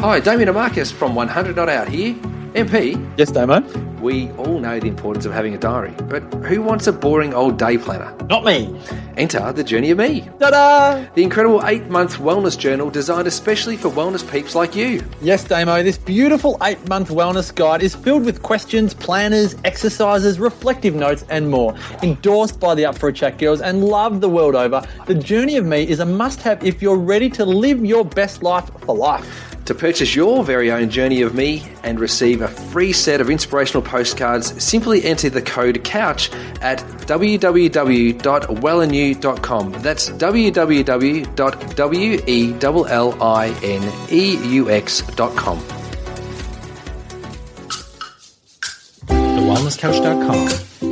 Hi, Damien Marcus from 100 Not Out here. MP, Yes, Damo. we all know the importance of having a diary, but who wants a boring old day planner? Not me. Enter the Journey of Me, Ta-da! the incredible eight month wellness journal designed especially for wellness peeps like you. Yes, Damo, this beautiful eight-month wellness guide is filled with questions, planners, exercises, reflective notes, and more. Endorsed by the Up for a Chat girls and loved the world over, the Journey of Me is a must-have if you're ready to live your best life for life. To purchase your very own Journey of Me and receive a free set of inspirational postcards, simply enter the code COUCH at www.wellandnew.com. That's www.wellineux.com. TheWellnessCouch.com,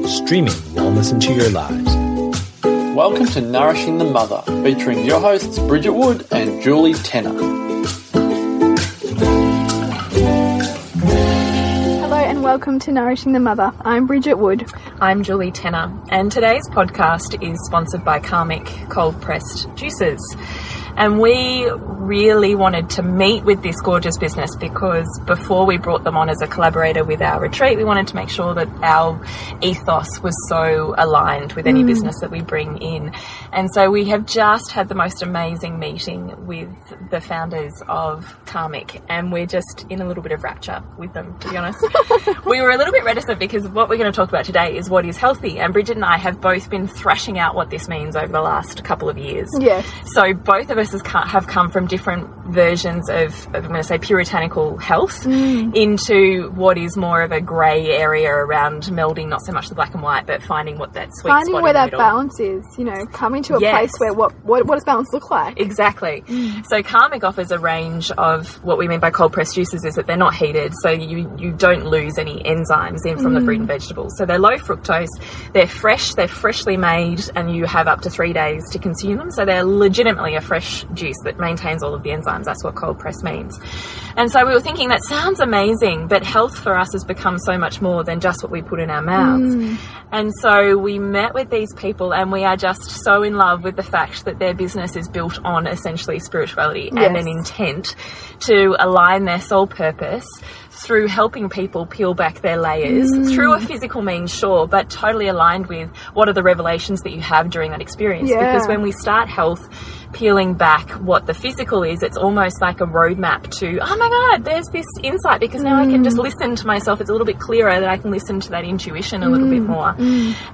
streaming wellness into your lives. Welcome to Nourishing the Mother, featuring your hosts Bridget Wood and Julie Tenner. Welcome to Nourishing the Mother. I'm Bridget Wood. I'm Julie Tenner, and today's podcast is sponsored by Karmic Cold Pressed Juices. And we really wanted to meet with this gorgeous business because before we brought them on as a collaborator with our retreat, we wanted to make sure that our ethos was so aligned with any mm. business that we bring in. And so we have just had the most amazing meeting with the founders of Karmic, and we're just in a little bit of rapture with them, to be honest. we were a little bit reticent because what we're going to talk about today is what is healthy, and Bridget and I have both been thrashing out what this means over the last couple of years. Yes. So both of us have come from different versions of, of I'm going to say, puritanical health mm. into what is more of a grey area around melding not so much the black and white, but finding what that sweet Finding spot where that middle. balance is, you know, coming to a Yes. place where what, what what does balance look like? Exactly. Mm. So Karmic offers a range of what we mean by cold pressed juices is that they're not heated, so you you don't lose any enzymes in from the fruit and mm. vegetables. So they're low fructose, they're fresh, they're freshly made, and you have up to three days to consume them. So they're legitimately a fresh juice that maintains all of the enzymes. That's what cold press means. And so we were thinking that sounds amazing, but health for us has become so much more than just what we put in our mouths. Mm. And so we met with these people, and we are just so in love with the fact that their business is built on essentially spirituality and an intent to align their soul purpose through helping people peel back their layers mm. through a physical means, sure, but totally aligned with what are the revelations that you have during that experience. Yeah. Because when we start health, peeling back what the physical is, it's almost like a roadmap to, oh my God, there's this insight because now I can just mm. listen to myself. It's a little bit clearer that I can listen to that intuition a little bit mm. more.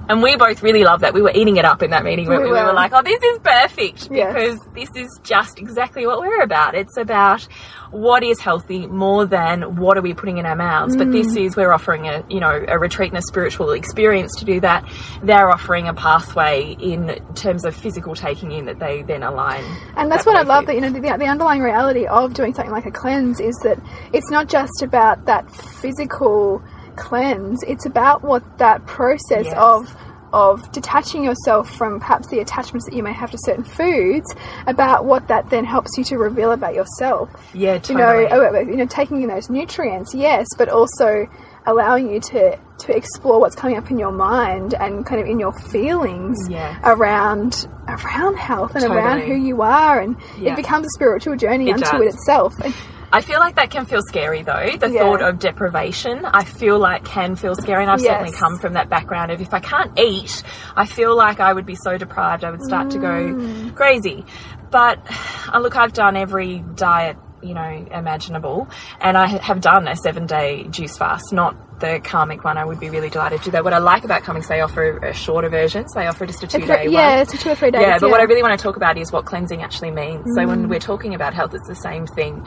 And we both really love that. We were eating it up in that meeting where We we, we were were. like, oh, this is perfect Yes. because this is just exactly what we're about. It's about what is healthy more than what are we putting in our mouths. But this mm. is we're offering a you know a retreat and a spiritual experience to do that. They're offering a pathway in terms of physical taking in that they then align. And that's that what I love with. that you know the, the underlying reality of doing something like a cleanse is that it's not just about that physical cleanse. It's about what that process Yes. of of detaching yourself from perhaps the attachments that you may have to certain foods, about what that then helps you to reveal about yourself. Yeah, totally. you know, oh, you know, taking in those nutrients, yes, but also allowing you to to explore what's coming up in your mind and kind of in your feelings Yes. around around health and around who you are, and Yeah. it becomes a spiritual journey It unto does. it itself. And I feel like that can feel scary though. The Yeah. thought of deprivation, I feel like can feel scary. And I've certainly come from that background of if I can't eat, I feel like I would be so deprived, I would start to Mm. go crazy. But uh, look, I've done every diet, you know, imaginable. And I have done a seven day juice fast, not the karmic one. I would be really delighted to do that. What I like about karmic is they offer a shorter version. So they offer just a two day one. yeah, it's a two or three days. Yeah, but what I really want to talk about is what cleansing actually means. So when we're talking about health, it's the same thing.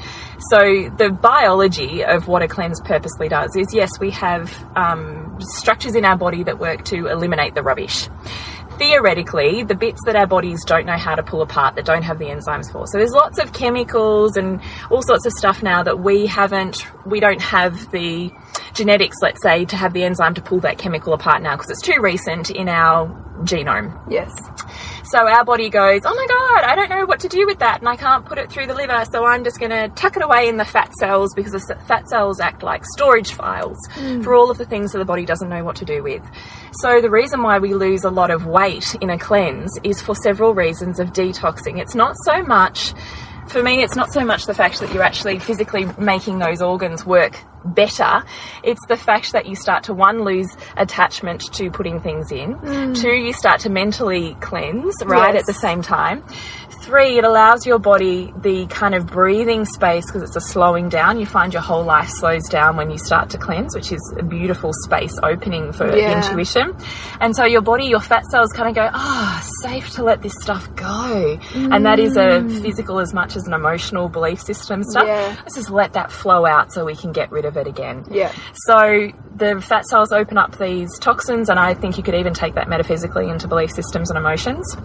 So the biology of what a cleanse purposely does is yes, we have um, structures in our body that work to eliminate the rubbish. Theoretically, the bits that our bodies don't know how to pull apart, that don't have the enzymes for. So there's lots of chemicals and all sorts of stuff now that we haven't, we don't have the genetics, let's say, to have the enzyme to pull that chemical apart now because it's too recent in our genome. yes, So our body goes, oh my god, I don't know what to do with that, and I can't put it through the liver, so I'm just going to tuck it away in the fat cells because the fat cells act like storage files hmm. for all of the things that the body doesn't know what to do with. So the reason why we lose a lot of weight in a cleanse is for several reasons of detoxing. It's not so much for me, it's not so much the fact that you're actually physically making those organs work better. It's the fact that you start to one lose attachment to putting things in. Two, you start to mentally cleanse right Yes. at the same time. Three, it allows your body the kind of breathing space because it's a slowing down. You find your whole life slows down when you start to cleanse, which is a beautiful space opening for Yeah. intuition. And so your body, your fat cells kind of go, ah, safe to let this stuff go. And that is a physical as much as an emotional belief system stuff. Yeah. Let's just let that flow out so we can get rid of it again. Yeah. So the fat cells open up these toxins, and I think you could even take that metaphysically into belief systems and emotions.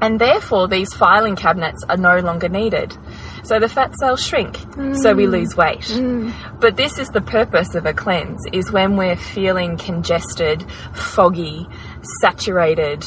And therefore, these filing cabinets are no longer needed. So the fat cells shrink, so we mm. lose weight. Mm. But this is the purpose of a cleanse: is when we're feeling congested, foggy, saturated.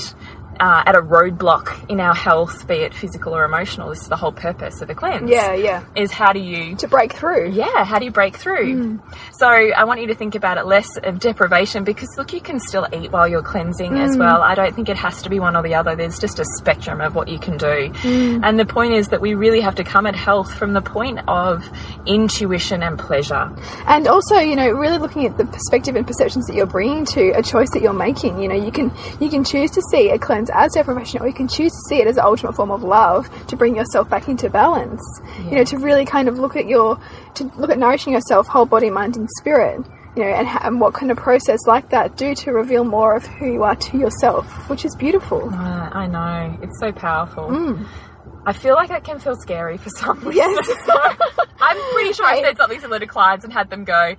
Uh, at a roadblock in our health, be it physical or emotional, this is the whole purpose of a cleanse. Yeah, yeah. Is how do you To break through. yeah, how do you break through? Hmm. So I want you to think about it less of deprivation because look, you can still eat while you're cleansing as hmm. well. I don't think it has to be one or the other. There's just a spectrum of what you can do. Hmm. And the point is that we really have to come at health from the point of intuition and pleasure. And also, you know, really looking at the perspective and perceptions that you're bringing to a choice that you're making. You know, you can you can choose to see a cleanse as deprivation, or you can choose to see it as an ultimate form of love to bring yourself back into balance. You know, to really kind of look at your to look at nourishing yourself, whole body, mind, and spirit. You know, and, and what kind of process like that do to reveal more of who you are to yourself, which is beautiful. Uh, I know it's so powerful. I feel like it can feel scary for some reason. Yes. I'm pretty sure I said something similar to clients and had them go,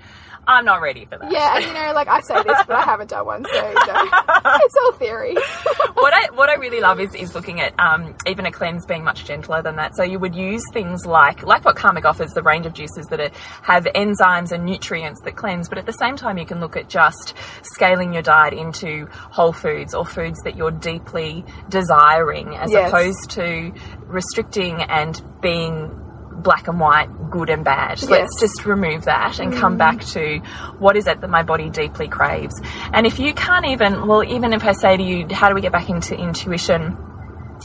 "I'm not ready for that." Yeah, and you know, like I say this, but I haven't done one, so you know, it's all theory. what I what I really love is is looking at um, even a cleanse being much gentler than that. So you would use things like like what Karmic offers, the range of juices that are, have enzymes and nutrients that cleanse, but at the same time you can look at just scaling your diet into whole foods or foods that you're deeply desiring, as Yes. opposed to restricting and being black and white, good and bad. Let's just remove that and come mm-hmm. back to what is it that my body deeply craves. And if you can't even, well, even if I say to you, how do we get back into intuition?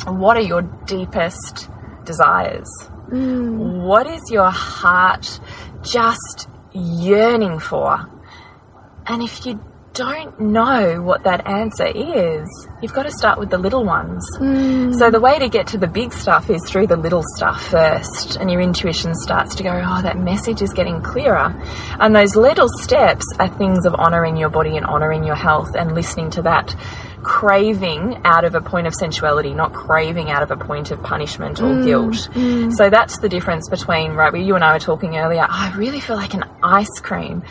What are your deepest desires? Mm. What is your heart just yearning for? And if you don't know what that answer is, you've got to start with the little ones. Mm. So the way to get to the big stuff is through the little stuff first, and your intuition starts to go, oh, that message is getting clearer. And those little steps are things of honoring your body and honoring your health and listening to that craving out of a point of sensuality, not craving out of a point of punishment or mm, guilt. Mm. So that's the difference between, right, where you and I were talking earlier, "Oh, I really feel like an ice cream.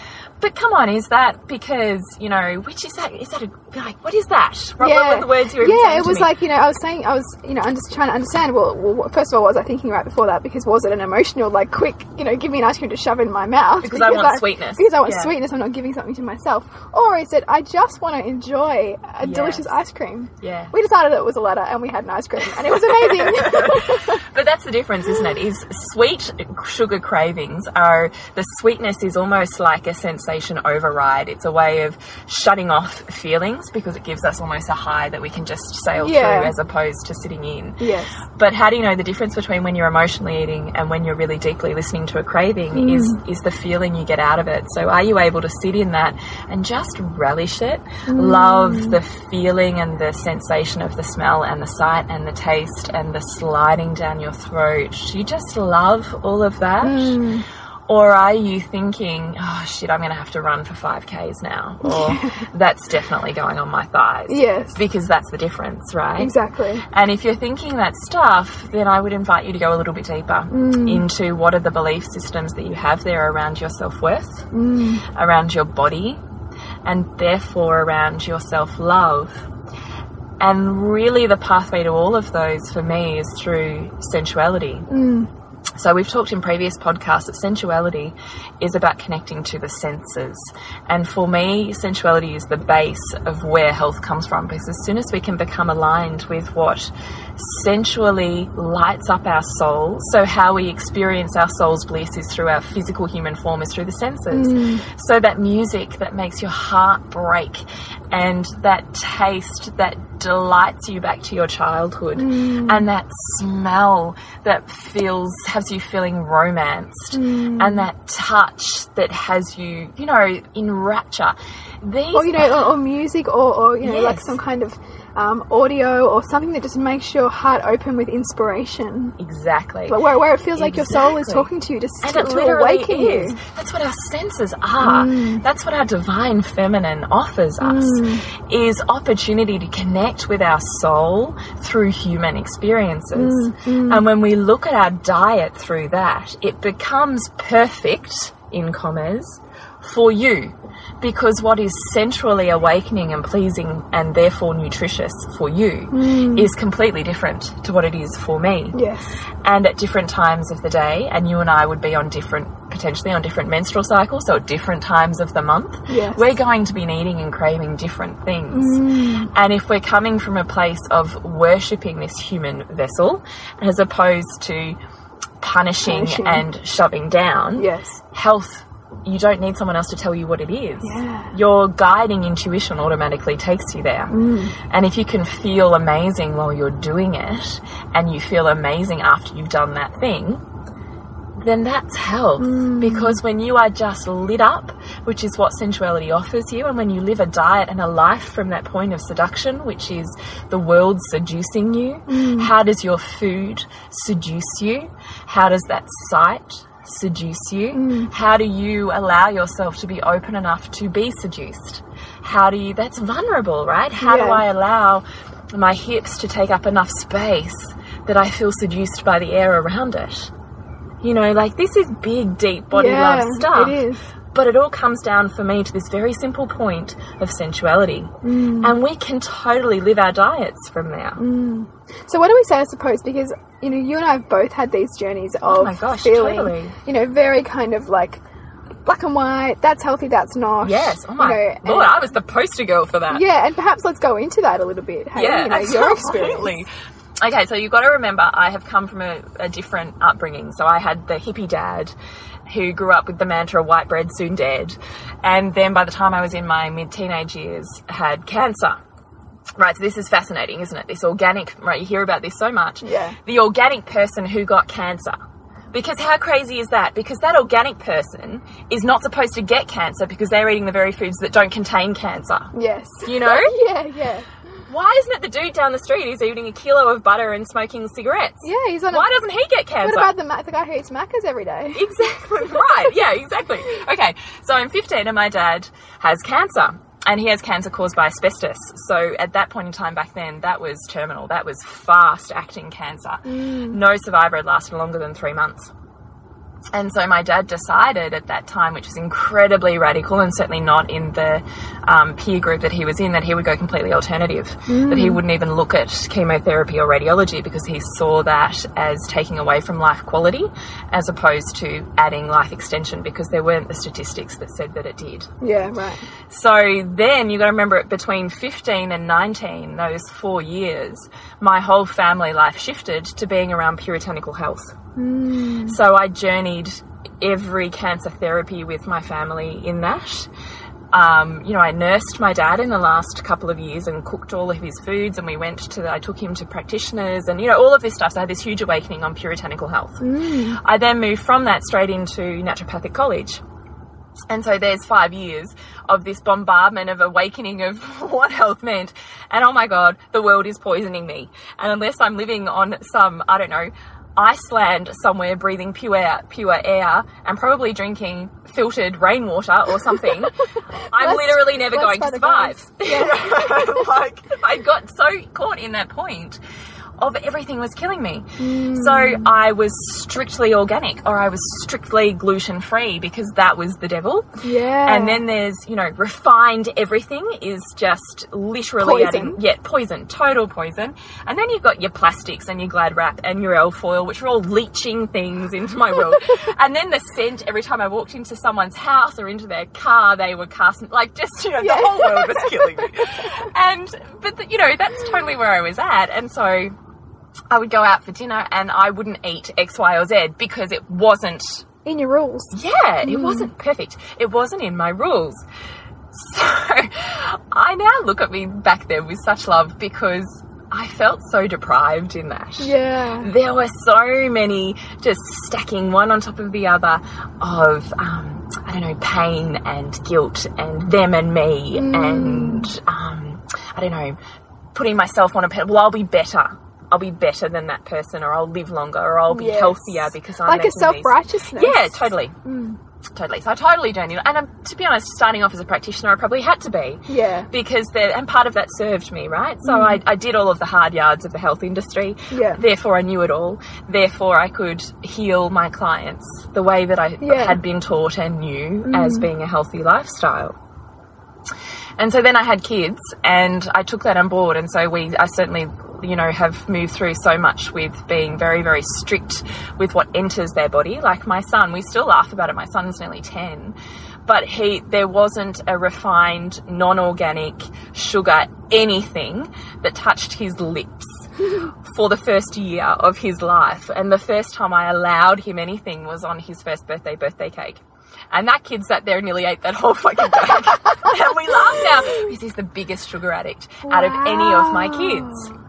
But come on, is that because, you know, which is that? Is that a, like, what is that? What, what were the words you yeah, it was like you know, I was saying, I was you know, I'm just trying to understand. Well, well, first of all, what was I thinking right before that? Because was it an emotional, like, quick, you know, give me an ice cream to shove in my mouth? Because I want sweetness. Because I want Yeah. sweetness. I'm not giving something to myself. Or is it I just want to enjoy a Yes. delicious ice cream? Yeah. We decided it was a letter, and we had an ice cream, and it was amazing. But that's the difference, isn't it? Is sweet sugar cravings are the sweetness is almost like a sensation override. It's a way of shutting off feelings because it gives us almost a high that we can just sail Yeah. through as opposed to sitting in. yes. But how do you know the difference between when you're emotionally eating and when you're really deeply listening to a craving hmm. is is the feeling you get out of it. So are you able to sit in that and just relish it? Love hmm. the feeling and the sensation of the smell and the sight and the taste and the sliding down your throat. You just love all of that. Hmm. Or are you thinking, oh shit, I'm going to have to run for 5Ks now? Or that's definitely going on my thighs. Yes. Because that's the difference, right? Exactly. And if you're thinking that stuff, then I would invite you to go a little bit deeper mm. into what are the belief systems that you have there around your self worth, mm. around your body, and therefore around your self love. And really, the pathway to all of those for me is through sensuality. Mm. So, we've talked in previous podcasts that sensuality is about connecting to the senses. And for me, sensuality is the base of where health comes from because as soon as we can become aligned with what sensually lights up our soul. So, how we experience our soul's bliss is through our physical human form, is through the senses. Mm. So, that music that makes your heart break and that taste that delights you back to your childhood mm. and that smell that feels has you feeling romanced mm. and that touch that has you you know in rapture. These or you know, or, or music, or, or you know, like some kind of um, audio or something that just makes your heart open with inspiration. exactly Like where, where it feels like your soul is talking to you, just and to, it to literally awaken is. you. That's what our senses are. Mm. That's what our divine feminine offers us is opportunity to connect with our soul through human experiences. Mm, And when we look at our diet through that, it becomes perfect in commas for you. Because what is centrally awakening and pleasing and therefore nutritious for you Mm. is completely different to what it is for me Yes. and at different times of the day and you and I would be on different potentially on different menstrual cycles so at different times of the month Yes. we're going to be needing and craving different things and if we're coming from a place of worshipping this human vessel as opposed to punishing, Punishing. and shoving down Yes. health you don't need someone else to tell you what it is. Yeah. Your guiding intuition automatically takes you there. Mm. And if you can feel amazing while you're doing it, and you feel amazing after you've done that thing, then that's health. Mm. Because when you are just lit up, which is what sensuality offers you, and when you live a diet and a life from that point of seduction, which is the world seducing you, mm. how does your food seduce you? How does that sight seduce you? How do you allow yourself to be open enough to be seduced? How do you, that's vulnerable, right? How do I allow my hips to take up enough space that I feel seduced by the air around it? You know, like this is big, deep body yeah, love stuff. It is. But it all comes down for me to this very simple point of sensuality. Mm. And we can totally live our diets from there. So what do we say, I suppose, because you know, you and I have both had these journeys oh of Oh my gosh, feeling, totally. you know, very kind of like black and white. That's healthy. That's not. Yes. Oh my you know, and- I was the poster girl for that. yeah, and perhaps let's go into that a little bit. Hey, yeah, you know, your experience. Okay, so you've got to remember, I have come from a, a different upbringing. So I had the hippie dad who grew up with the mantra white bread soon dead. And then by the time I was in my mid teenage years, had cancer. Right, so this is fascinating, isn't it? This organic, right, you hear about this so much. Yeah. The organic person who got cancer. Because how crazy is that? Because that organic person is not supposed to get cancer because they're eating the very foods that don't contain cancer. Yes. You know? yeah, yeah, Why isn't it the dude down the street who's eating a kilo of butter and smoking cigarettes? yeah. He's on. Why doesn't he get cancer? what about the the guy who eats Maccas every day? Exactly right. Yeah, exactly. Okay, so I'm 15 and my dad has cancer. And he has cancer caused by asbestos. So at that point in time back then, that was terminal. That was fast acting cancer. Mm. No survivor had lasted longer than three months. And so my dad decided at that time, which was incredibly radical and certainly not in the um, peer group that he was in, that he would go completely alternative. That he wouldn't even look at chemotherapy or radiology because he saw that as taking away from life quality as opposed to adding life extension because there weren't the statistics that said that it did. Yeah, right. So then you got to remember between 15 and 19, those four years, my whole family life shifted to being around puritanical health. So I journeyed every cancer therapy with my family in that. Um, you know, I nursed my dad in the last couple of years and cooked all of his foods, and we went to, I took him to practitioners and, you know, all of this stuff. So I had this huge awakening on puritanical health. I then moved from that straight into naturopathic college. And so there's five years of this bombardment of awakening of what health meant. And oh my God, the world is poisoning me. And unless I'm living on some, I don't know, Iceland somewhere breathing pure air, pure air and probably drinking filtered rainwater or something, I'm literally never going to survive. Yeah. like I got so caught in that point of everything was killing me. Mm. So I was strictly organic or I was strictly gluten free because that was the devil. Yeah. And then there's, you know, refined everything is just literally Poison. adding, yeah, poison, total poison. And then you've got your plastics and your glad wrap and your Alfoil, which are all leaching things into my world. and then the scent, every time I walked into someone's house or into their car, they were casting, like just, you know, Yeah. the whole world was killing me. And, but, the, you know, that's totally where I was at. And so I would go out for dinner and I wouldn't eat X, Y, or Z because it wasn't In your rules. yeah, it wasn't perfect. It wasn't in my rules. So I now look at me back there with such love because I felt so deprived in that. Yeah. There were so many just stacking one on top of the other of, um, I don't know, pain and guilt and them and me and, um, I don't know, putting myself on a pedestal. Well, I'll be better. I'll be better than that person or I'll live longer or I'll be Yes. healthier because I'm Like a self righteousness. yeah, totally. Totally. So I totally journeyed. And um, to be honest, starting off as a practitioner, I probably had to be. Yeah. Because there, and part of that served me, right? So I, I did all of the hard yards of the health industry. Yeah. Therefore, I knew it all. Therefore, I could heal my clients the way that I Yeah. had been taught and knew as being a healthy lifestyle. And so then I had kids and I took that on board. And so we, I certainly, you know, have moved through so much with being very, very strict with what enters their body. Like my son, we still laugh about it. My son's nearly 10. But he, there wasn't a refined, non-organic sugar anything that touched his lips for the first year of his life. And the first time I allowed him anything was on his first birthday, birthday cake. And that kid sat there and nearly ate that whole fucking cake. and we laugh now because he's the biggest sugar addict out of any of my kids.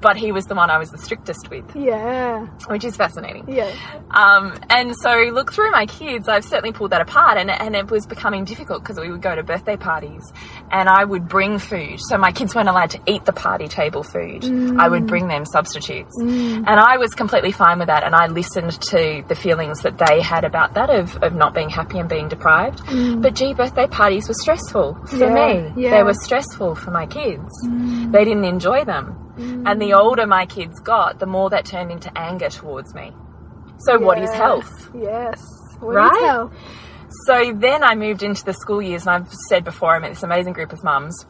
But he was the one I was the strictest with, Yeah. which is fascinating. Yeah. Um, and so look through my kids, I've certainly pulled that apart and, and it was becoming difficult because we would go to birthday parties and I would bring food. So my kids weren't allowed to eat the party table food. I would mm. bring them substitutes. Mm. And I was completely fine with that and I listened to the feelings that they had about that of, of not being happy and being deprived. Mm. But gee, birthday parties were stressful for Yeah, me. yeah. They were stressful for my kids. They didn't enjoy them. And the older my kids got, the more that turned into anger towards me. So, what is health? Yes. What Right? is health? So then I moved into the school years, and I've said before, I met this amazing group of mums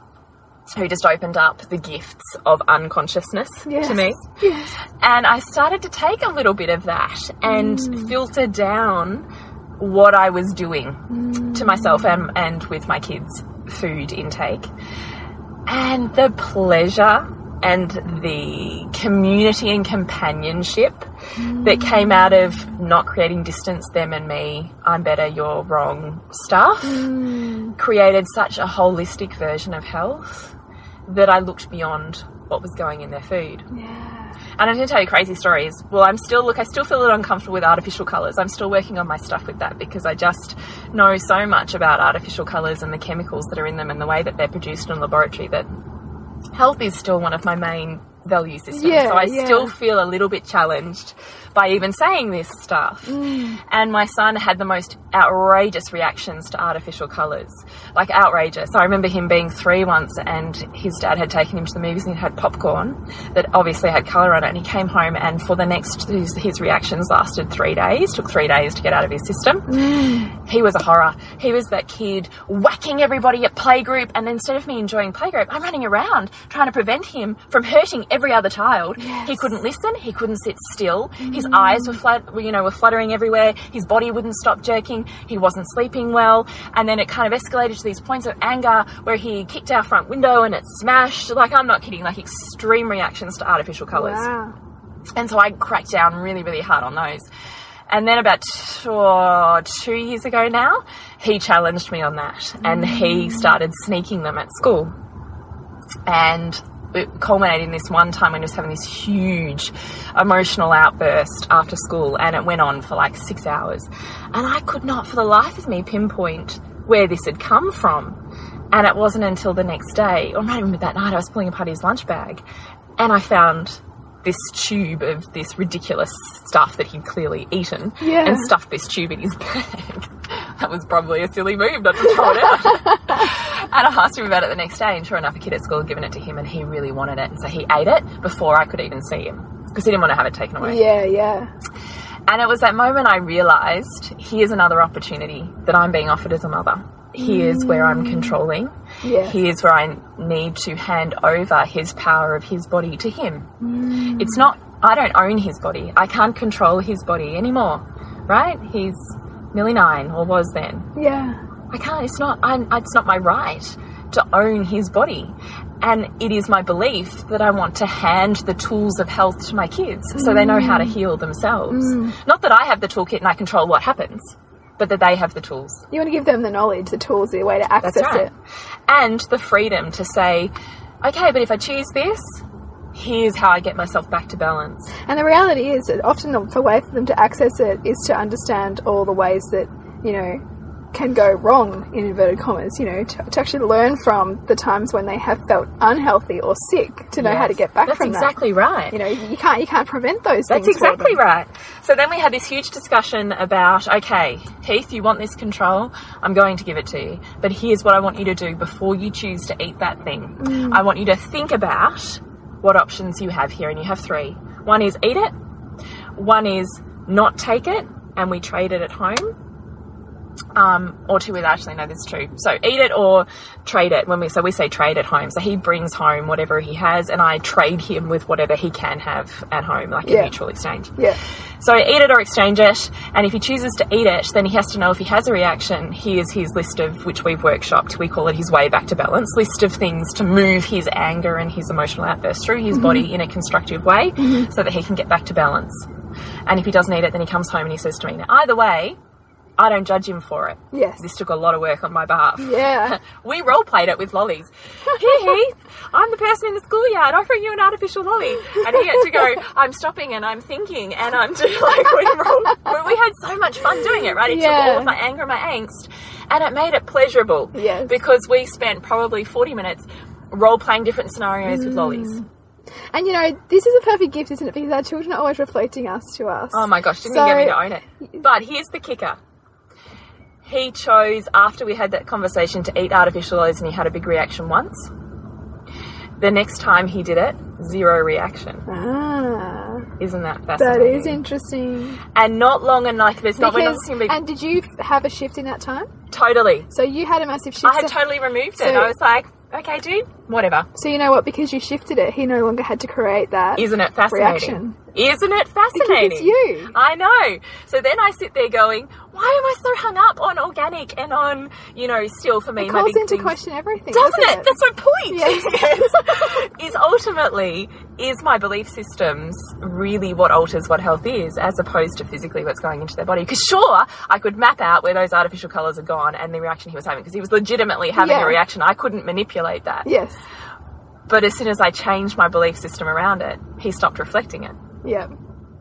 who just opened up the gifts of unconsciousness Yes. to me. Yes. And I started to take a little bit of that and mm. filter down what I was doing to mm. myself and, and with my kids' food intake. And the pleasure and the community and companionship that came out of not creating distance, them and me, I'm better, you're wrong stuff, created such a holistic version of health that I looked beyond what was going in their food. And I'm going to tell you crazy stories. Well, I'm still, look, I still feel a little uncomfortable with artificial colours. I'm still working on my stuff with that because I just know so much about artificial colours and the chemicals that are in them and the way that they're produced in a laboratory that health is still one of my main value systems. Yeah, so I yeah. still feel a little bit challenged by even saying this stuff. Mm. And my son had the most outrageous reactions to artificial colours. Like outrageous. I remember him being three once and his dad had taken him to the movies and he had popcorn that obviously had colour on it and he came home and for the next his, his reactions lasted three days, took three days to get out of his system. He was a horror. He was that kid whacking everybody at playgroup, and instead of me enjoying playgroup, I'm running around trying to prevent him from hurting every other child. He couldn't listen. He couldn't sit still. His eyes were flat, you know, were fluttering everywhere. His body wouldn't stop jerking. He wasn't sleeping well, and then it kind of escalated to these points of anger where he kicked our front window and it smashed. Like I'm not kidding. Like extreme reactions to artificial colours. Wow. And so I cracked down really, really hard on those. And then about two, oh, two years ago now, he challenged me on that and he started sneaking them at school. And it culminated in this one time when he was having this huge emotional outburst after school and it went on for like six hours. And I could not for the life of me pinpoint where this had come from. And it wasn't until the next day, or not even that night, I was pulling apart his lunch bag and I found this tube of this ridiculous stuff that he'd clearly eaten Yeah. and stuffed this tube in his bag. that was probably a silly move not to throw it out. and I asked him about it the next day, and sure enough, a kid at school had given it to him, and he really wanted it. And so he ate it before I could even see him because he didn't want to have it taken away. Yeah, yeah. And it was that moment I realised here's another opportunity that I'm being offered as a mother. Here's where I'm mm. controlling. Yes. Here's where I need to hand over his power of his body to him. Mm. It's not, I don't own his body. I can't control his body anymore, right? He's nearly nine, or was then. Yeah. I can't, it's not, I'm, it's not my right to own his body. And it is my belief that I want to hand the tools of health to my kids so they know how to mm. heal themselves. Mm. Not that I have the toolkit and I control what happens, but that they have the tools. You want to give them the knowledge, the tools, the way to access right. it. And the freedom to say, okay, but if I choose this, here's how I get myself back to balance. And the reality is that often the way for them to access it is to understand all the ways that, you know, can go wrong in inverted commas, you know, to, to actually learn from the times when they have felt unhealthy or sick to know how to get back. That's from exactly right. You know, you can't you can't prevent those That's exactly right. So then we had this huge discussion about okay, Heath, you want this control? I'm going to give it to you. But here's what I want you to do before you choose to eat that thing. Mm. I want you to think about what options you have here, and you have three. One is eat it, one is not take it, and we trade it at home. Um, or two is actually no, that's true. So eat it or trade it. When we so we say trade at home. So he brings home whatever he has, and I trade him with whatever he can have at home, like Yeah. a mutual exchange. Yeah. So eat it or exchange it, and if he chooses to eat it, then he has to know if he has a reaction. Here's his list of which we've workshopped. We call it his way back to balance list of things to move his anger and his emotional outbursts through his body in a constructive way, so that he can get back to balance. And if he doesn't eat it, then he comes home and he says to me, "Now, either way." I don't judge him for it. Yes. This took a lot of work on my behalf. Yeah. we role played it with lollies. Here, Heath, I'm the person in the schoolyard offering you an artificial lolly. And he had to go, I'm stopping and I'm thinking and I'm doing like, we, role, we had so much fun doing it, right? It took all of my anger and my angst and it made it pleasurable. Yes. Because we spent probably 40 minutes role playing different scenarios with Mm. lollies. And you know, this is a perfect gift, isn't it? Because our children are always reflecting us to us. Oh my gosh, didn't So- you get me to own it? But here's the kicker. He chose, after we had that conversation, to eat artificial oils and he had a big reaction once. The next time he did it, zero reaction. Ah, Isn't that fascinating? That is interesting. And not long and like there's not we're not and did you have a shift in that time? totally. So you had a massive shift. I had so, totally removed it. so- I was like, okay, dude, whatever. so you know what? Because you shifted it, he no longer had to create that. Isn't it fascinating? Reaction. Isn't it fascinating? Because it's you. I know. So then I sit there going, why am I so hung up on organic and on, you know, still for me, It calls into things- question everything, Doesn't doesn't it? That's my point. Yes. is ultimately, is my belief systems really what alters what health is, as opposed to physically what's going into their body? Because sure, I could map out where those artificial colours are gone and the reaction he was having, because he was legitimately having Yeah. a reaction. I couldn't manipulate that. Yes. But as soon as I changed my belief system around it, he stopped reflecting it. Yeah.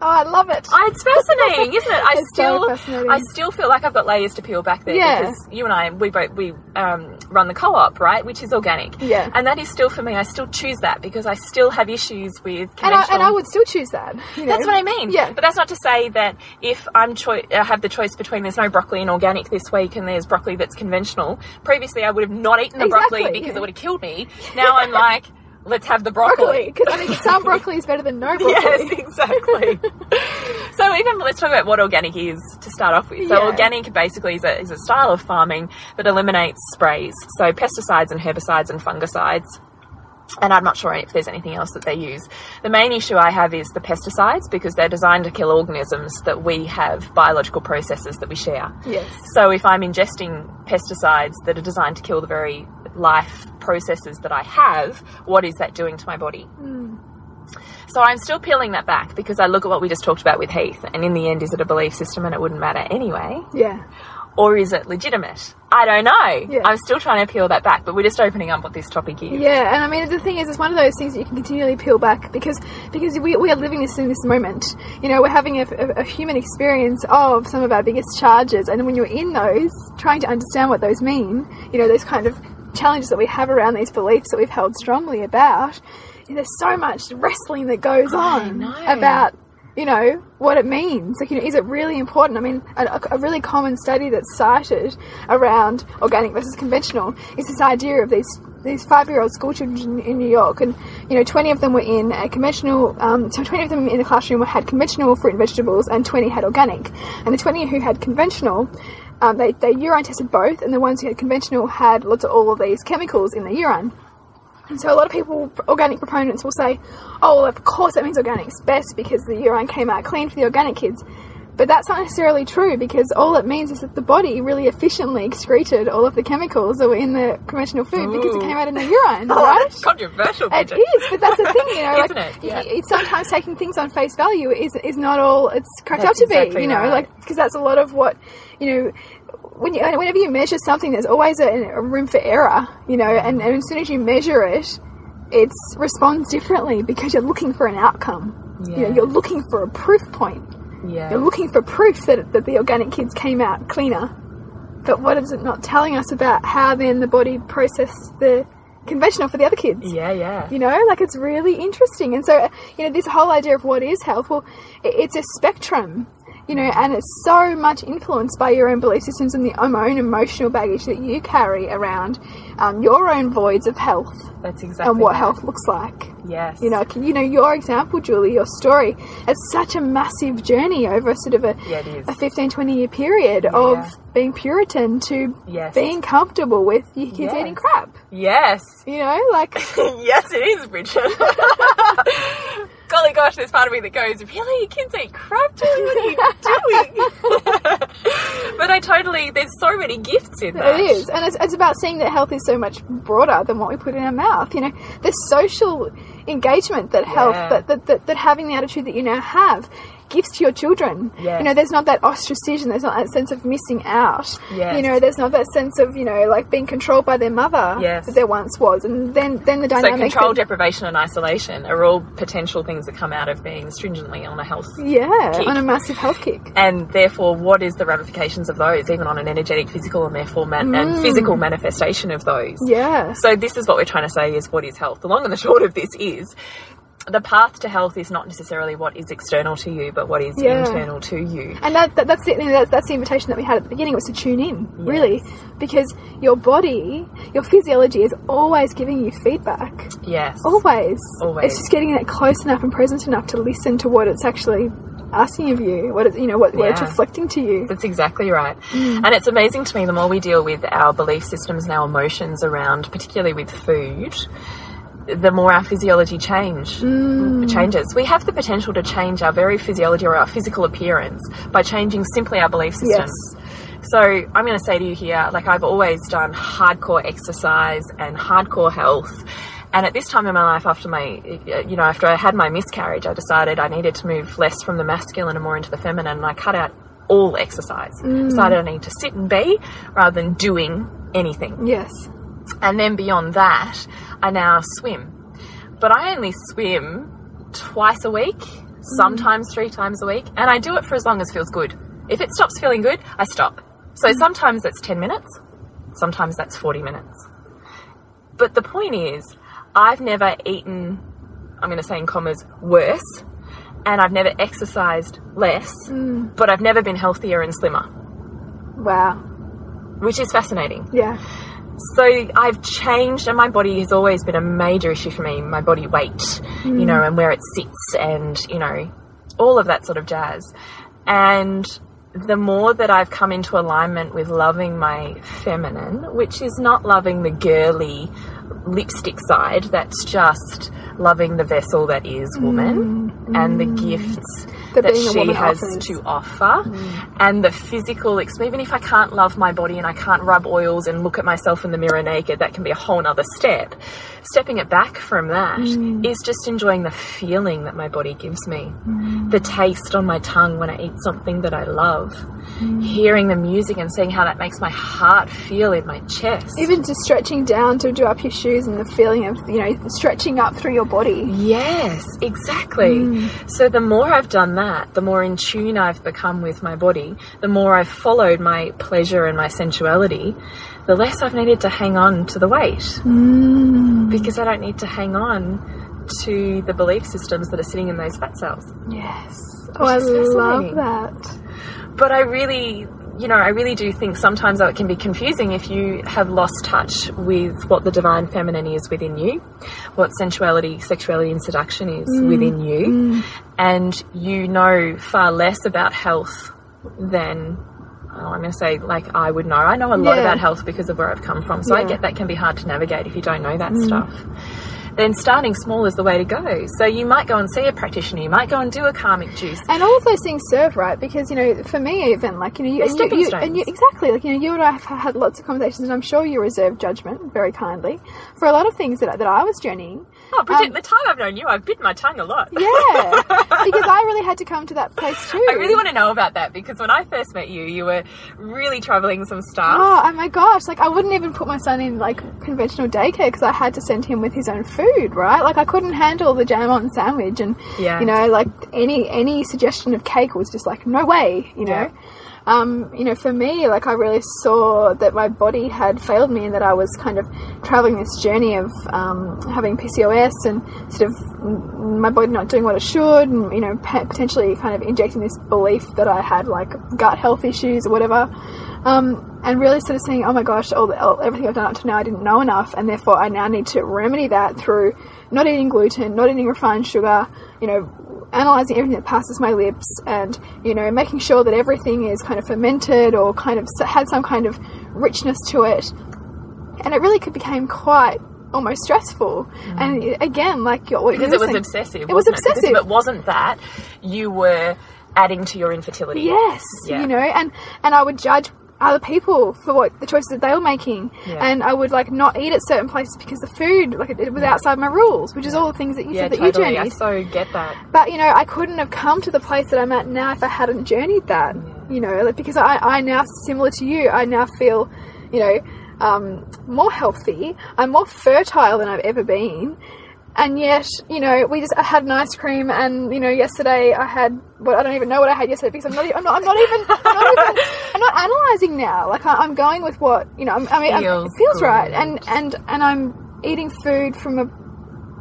Oh, I love it. Oh, it's fascinating, isn't it? I It's still, fascinating. I still feel like I've got layers to peel back there Yeah. because you and I, we both we um, run the co-op, right, which is organic. Yeah. and that is still for me. I still choose that because I still have issues with and I, conventional. and I would still choose that. you know. That's what I mean. Yeah. But that's not to say that if I'm choi- I have the choice between there's no broccoli and organic this week and there's broccoli that's conventional. Previously, I would have not eaten the broccoli because yeah. it would have killed me. Now I'm like, let's have the broccoli. Because I mean, some broccoli is better than no broccoli. Yes, exactly. so even let's talk about what organic is to start off with. So Yeah. organic basically is a, is a style of farming that eliminates sprays, so pesticides and herbicides and fungicides. And I'm not sure if there's anything else that they use. The main issue I have is the pesticides because they're designed to kill organisms that we have biological processes that we share. Yes. So if I'm ingesting pesticides that are designed to kill the very life processes that I have, what is that doing to my body? So I'm still peeling that back because I look at what we just talked about with Heath, and in the end, is it a belief system and it wouldn't matter anyway? Yeah. Or is it legitimate? I don't know. Yeah. I'm still trying to peel that back, but we're just opening up what this topic is. Yeah, and I mean the thing is, it's one of those things that you can continually peel back because because we, we are living this in this moment. You know, we're having a, a, a human experience of some of our biggest charges, and when you're in those, trying to understand what those mean, you know, those kind of challenges that we have around these beliefs that we've held strongly about. There's so much wrestling that goes on about you know what it means. Like, you know, is it really important? I mean, a, a really common study that's cited around organic versus conventional is this idea of these these five year old school children in New York, and you know, 20 of them were in a conventional. Um, so 20 of them in the classroom had conventional fruit and vegetables, and 20 had organic. And the 20 who had conventional. Um, they, they urine tested both, and the ones who had conventional had lots of all of these chemicals in the urine. And so a lot of people, organic proponents, will say, "Oh, well, of course that means organic's best because the urine came out clean for the organic kids." But that's not necessarily true because all it means is that the body really efficiently excreted all of the chemicals that were in the conventional food because it came out in the urine, oh, right? It's controversial, It is, but that's the thing, you know. like, Isn't it? Yeah. y- sometimes taking things on face value is is not all it's cracked That's up to exactly be, you know, right. like because that's a lot of what you know. When you, whenever you measure something, there's always a, a room for error, you know, and, and as soon as you measure it, it responds differently because you're looking for an outcome. You know, Yeah. you're looking for a proof point. Yeah. You're looking for proof that, that the organic kids came out cleaner. But what is it not telling us about how then the body processed the conventional for the other kids? Yeah, yeah. You know, like it's really interesting. And so, you know, this whole idea of what is health, well, it's a spectrum, you know, and it's so much influenced by your own belief systems and the um, own emotional baggage that you carry around um, your own voids of health That's exactly and what right. health looks like. Yes. You know, you know, your example, Julie, your story, it's such a massive journey over sort of a, Yeah, a 15, 20 year period of being Puritan to Yes. being comfortable with your kids Yes. eating crap. Yes. You know, like, yes, it is, Bridget. Golly gosh, there's part of me that goes, really? Kids eat crap, Julie? What are you doing? but I totally, there's so many gifts in that. It is, and it's, it's about seeing that health is so much broader than what we put in our mouth. You know, the social engagement that health, Yeah. that, that, that, that having the attitude that you now have gives to your children. Yes. You know, there's not that ostracism, there's not that sense of missing out. Yes. You know, there's not that sense of, you know, like being controlled by their mother Yes. that there once was. And then, then the So control, that- deprivation, and isolation are all potential things that come out of being stringently on a health. yeah, kick. on a massive health kick. And therefore, what is the ramifications of those, even on an energetic, physical, and therefore man- and mm. physical manifestation of those? Yeah. So this is what we're trying to say is what is health. The long and the short of this is the path to health is not necessarily what is external to you, but what is Yeah. internal to you. And that, that that's the that's, that's the invitation that we had at the beginning was to tune in, really, because your body, your physiology is always giving you feedback. Yes. Always. Always. It's just getting it close enough and present enough to listen to what it's actually asking of you, what it, you know, what, what it's reflecting to you. That's exactly right. Mm. And it's amazing to me the more we deal with our belief systems and our emotions around, particularly with food, the more our physiology change mm. changes. We have the potential to change our very physiology or our physical appearance by changing simply our belief systems. So I'm going to say to you here, like I've always done hardcore exercise and hardcore health. And at this time in my life, after my, you know, after I had my miscarriage, I decided I needed to move less from the masculine and more into the feminine. And I cut out all exercise. Mm. Decided I need to sit and be rather than doing anything. Yes. And then beyond that, I now swim. But I only swim twice a week, mm. sometimes three times a week, and I do it for as long as feels good. If it stops feeling good, I stop. So mm. sometimes it's 10 minutes, sometimes that's 40 minutes. But the point is, I've never eaten, I'm going to say in commas, worse, and I've never exercised less, mm. but I've never been healthier and slimmer, Wow. which is fascinating. Yeah. So I've changed, and my body has always been a major issue for me. My body weight, you mm. know, and where it sits, and you know, all of that sort of jazz. And the more that I've come into alignment with loving my feminine, which is not loving the girly lipstick side, that's just loving the vessel that is woman mm. and the mm. gifts That she has offers. to offer. Mm. And the physical even if i can't love my body and i can't rub oils and look at myself in the mirror naked that can be a whole nother step. Stepping it back from that mm. is just enjoying the feeling that my body gives me. Mm. The taste on my tongue when i eat something that i love. Hearing the music and seeing how that makes my heart feel in my chest. Even just stretching down to do up your shoes and the feeling of, you know, stretching up through your body. Yes, exactly. So the more I've done that, the more in tune I've become with my body, the more I've followed my pleasure and my sensuality, the less I've needed to hang on to the weight. Mm. Because I don't need to hang on to the belief systems that are sitting in those fat cells. Yes. Oh, I love that. But I really, you know, I really do think sometimes it can be confusing if you have lost touch with what the divine feminine is within you, what sensuality, sexuality, and seduction is mm. within you, mm. and you know far less about health than. Oh, I'm going to say, like, I would know. I know a lot Yeah. about health because of where I've come from. So I get that can be hard to navigate if you don't know that mm. stuff. Then starting small is the way to go. So you might go and see a practitioner, you might go and do a karmic juice. And all of those things serve, right? Because you know, for me, even like you know, you, and you, you, and you exactly like you know, you and I have had lots of conversations, and I'm sure you reserve judgment very kindly for a lot of things that that I was journeying. Oh, Bridget, Um, the time I've known you, I've bit my tongue a lot. Yeah, because I really had to come to that place too. I really want to know about that because when I first met you, you were really traveling some stuff. Oh, oh my gosh! Like I wouldn't even put my son in like conventional daycare because I had to send him with his own food, right? Like I couldn't handle the jam on sandwich, and Yeah. you know, like any any suggestion of cake was just like no way, you know. Yeah. Um, you know, for me, like I really saw that my body had failed me, and that I was kind of traveling this journey of um, having PCOS and sort of my body not doing what it should, and you know, potentially kind of injecting this belief that I had like gut health issues or whatever. Um, and really sort of saying, oh my gosh, all, the, all everything I've done up to now, I didn't know enough, and therefore I now need to remedy that through not eating gluten, not eating refined sugar, you know, analyzing everything that passes my lips, and you know, making sure that everything is kind of fermented or kind of had some kind of richness to it, and it really could became quite almost stressful. And again, like your, what Mm. because you it was obsessive. It was Because obsessive. if it wasn't that, you were adding to your infertility. Yes, Yeah. you know, and and I would judge other people for what the choices that they were making, Yeah. and I would like not eat at certain places because the food like it, it was outside my rules, which is all the things that you Yeah, said that totally. you I so get that. But you know, I couldn't have come to the place that I'm at now if I hadn't journeyed that. You know, like, because I, I now similar to you, I now feel, you know, um, more healthy. I'm more fertile than I've ever been. And yet, you know, we just I had an ice cream, and you know, yesterday I had. Well, I don't even know what I had yesterday because I'm not. I'm not. I'm not even. I'm not, even, I'm not analyzing now. Like I, I'm going with what you know. I'm, I mean, Feels it feels right, and and and I'm eating food from a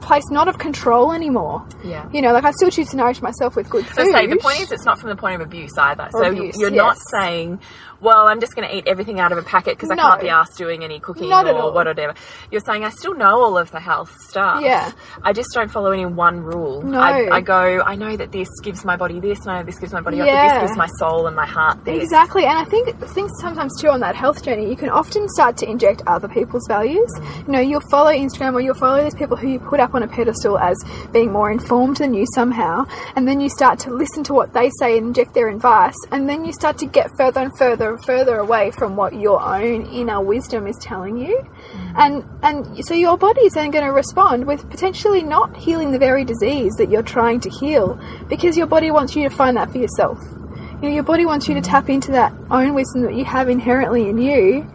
place not of control anymore. Yeah. You know, like I still choose to nourish myself with good food So say the point is, it's not from the point of abuse either. Or so abuse, you're not saying, "Well, I'm just going to eat everything out of a packet because I No. can't be asked doing any cooking Not or whatever." You're saying, "I still know all of the health stuff. Yeah. I just don't follow any one rule. No. I, I go, I know that this gives my body this, and I know this gives my body but this gives my soul and my heart this. Exactly, and I think things sometimes too on that health journey, you can often start to inject other people's values. You know, you'll follow Instagram or you'll follow these people who you put up on a pedestal as being more informed than you somehow, and then you start to listen to what they say and inject their advice, and then you start to get further and further and further away from what your own inner wisdom is telling you. Mm. And and so your body is then going to respond with potentially not healing the very disease that you're trying to heal because your body wants you to find that for yourself. You know, your body wants you to mm. tap into that own wisdom that you have inherently in you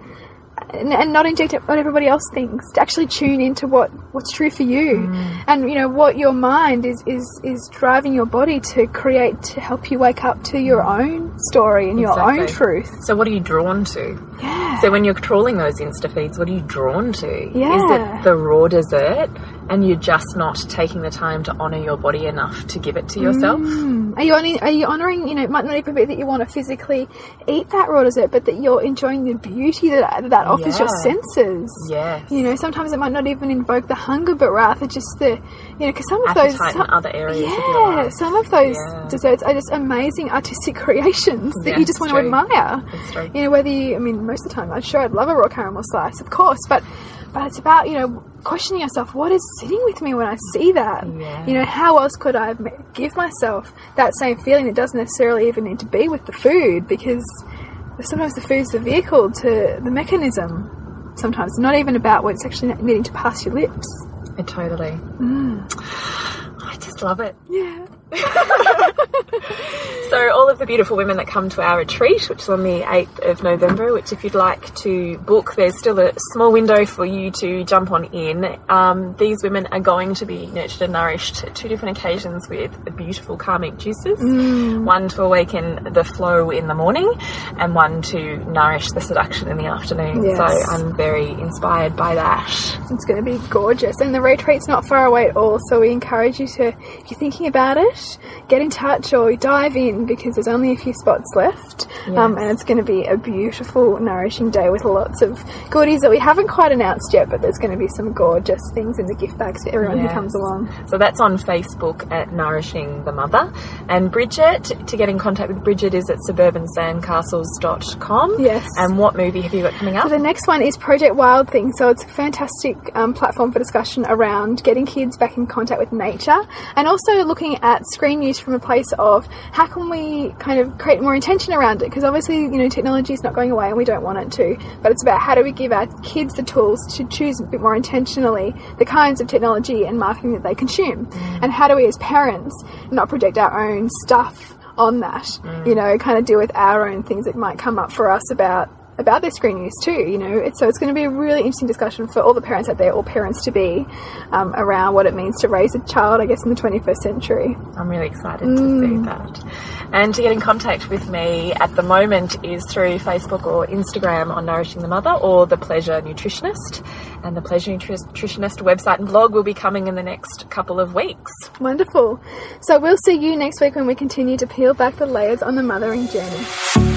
and, and not inject what everybody else thinks to actually tune into what what's true for you. Mm. And you know what your mind is is is driving your body to create to help you wake up to your own story and your own truth. So what are you drawn to? yeah. So when you're trawling those Insta feeds, what are you drawn to? Is it the raw dessert and you're just not taking the time to honour your body enough to give it to yourself? Mm. Are you honoring, are you honoring, you know, it might not even be that you want to physically eat that raw dessert, but that you're enjoying the beauty that that offers your senses. Yes. You know, sometimes it might not even invoke the hunger, but rather just the, you know, because some of those. Appetite in some- other areas of yeah, life. some of those Yeah. desserts are just amazing artistic creations that Yeah, you just want to admire. True. You know, whether you, I mean, most of the time, I'm sure I'd love a raw caramel slice, of course, but but it's about you know questioning yourself. What is sitting with me when I see that? Yeah. You know, how else could I give myself that same feeling that doesn't necessarily even need to be with the food because sometimes the food's the vehicle to the mechanism. Sometimes not even about what's actually needing to pass your lips. I totally. Mm. I just love it. Yeah. So, all of the beautiful women that come to our retreat, which is on the 8th of November, which if you'd like to book, there's still a small window for you to jump on in. Um, these women are going to be nurtured and nourished at two different occasions with beautiful karmic juices one to awaken the flow in the morning, and one to nourish the seduction in the afternoon. Yes. So, I'm very inspired by that. It's going to be gorgeous, and the retreat's not far away at all. So we encourage you to, if you're thinking about it, it, get in touch or dive in because there's only a few spots left. Um, and it's going to be a beautiful, nourishing day with lots of goodies that we haven't quite announced yet, but there's going to be some gorgeous things in the gift bags for everyone Yes. who comes along. So that's on Facebook at Nourishing the Mother. And Bridget, to get in contact with Bridget, is at suburbansandcastles.com. Yes. And what movie have you got coming up? So the next one is Project Wild Thing. So it's a fantastic um, platform for discussion around getting kids back in contact with nature and also looking at screen use from a place of how can we kind of create more intention around it? Because obviously you know technology is not going away and we don't want it to but it's about how do we give our kids the tools to choose a bit more intentionally the kinds of technology and marketing that they consume. Mm. And how do we as parents not project our own stuff on that? Mm. You know kind of deal with our own things that might come up for us about about their screen use too. You know, it's, so it's going to be a really interesting discussion for all the parents out there, or parents to be, um, around what it means to raise a child. I guess in the 21st century. I'm really excited to see that. And to get in contact with me at the moment is through Facebook or Instagram on Nourishing the Mother or The Pleasure Nutritionist. And the Pleasure Nutritionist website and blog will be coming in the next couple of weeks. Wonderful. So we'll see you next week when we continue to peel back the layers on the mothering journey.